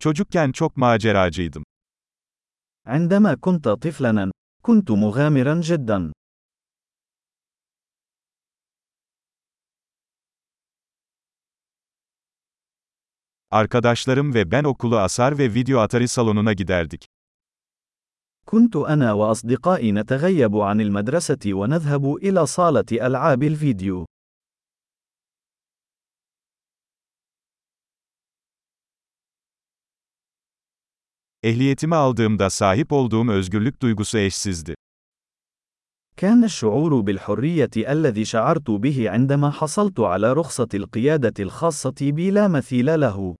Çocukken çok maceracıydım. عندما كنت طفلا، كنت مغامرا جدا. Arkadaşlarım ve ben okulu asar ve video atari salonuna giderdik. كنت أنا وأصدقائي نتغيب عن المدرسة ونذهب إلى صالة ألعاب الفيديو. Ehliyetimi aldığımda sahip olduğum özgürlük duygusu eşsizdi. كان الشعور بالحرية الذي شعرت به عندما حصلت على رخصة القيادة الخاصة بي لا مثيل له.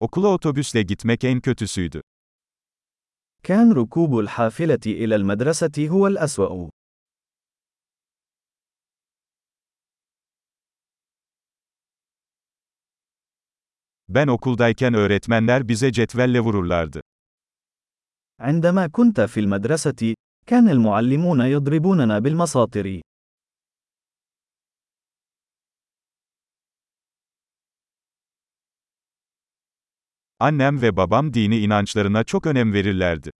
Okula otobüsle gitmek en kötüsüydü. كان ركوب الحافلة إلى المدرسة هو الأسوأ. Ben okuldayken öğretmenler bize cetvelle vururlardı. عندما كنت في المدرسة، كان المعلمون يضربوننا بالمساطر. Annem ve babam dini inançlarına çok önem verirlerdi.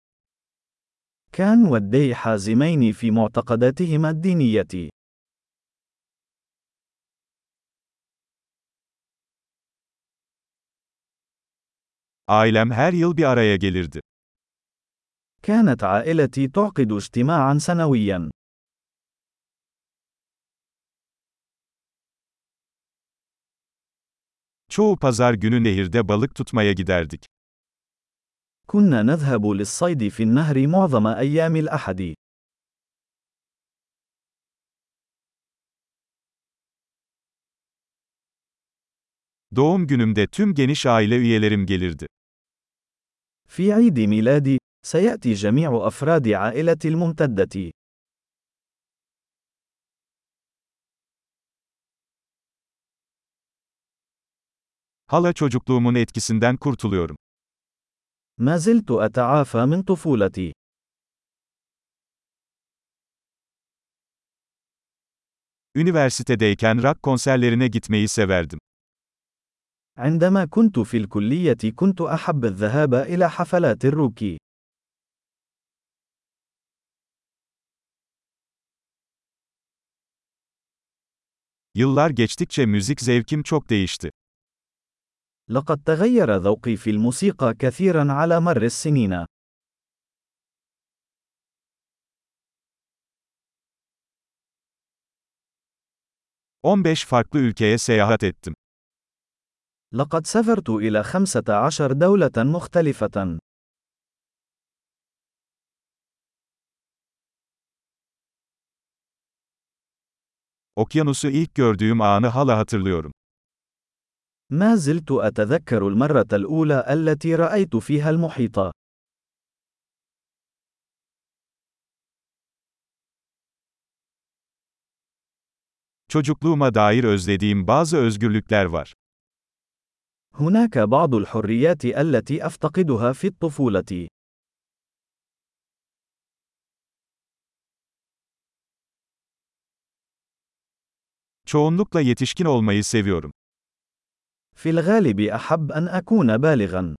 كان والدي حازمين في معتقداتهما الدينية. Ailem her yıl bir araya gelirdi. كانت عائلتي تعقد اجتماعا سنويا. Çoğu pazar günü nehirde balık tutmaya giderdik. كنا نذهب للصيد في النهر معظم أيام الأحد. Doğum günümde tüm geniş aile üyelerim gelirdi. في عيد ميلادي، سيأتي جميع أفراد عائلتي الممتدة. Hala çocukluğumun etkisinden kurtuluyorum. ما زلت أتعافى من طفولتي. Üniversitedeyken rock konserlerine gitmeyi severdim. عندما كنت في الكلية كنت أحب الذهاب إلى حفلات الروك. Yıllar geçtikçe müzik zevkim çok değişti. لقد تغير ذوقي في الموسيقى كثيرا على مر السنين. ...15 farklı ülkeye seyahat ettim. لقد سافرت إلى 15 دولة مختلفة. 'Okyanusu ilk gördüğüm anı hala hatırlıyorum. ما زلت أتذكر المرة الأولى التي رأيت فيها المحيط. Çocukluğuma dair özlediğim bazı özgürlükler var. هناك بعض الحريات التي أفتقدها في الطفولة. Çoğunlukla yetişkin olmayı seviyorum. في الغالب أحب أن أكون بالغا.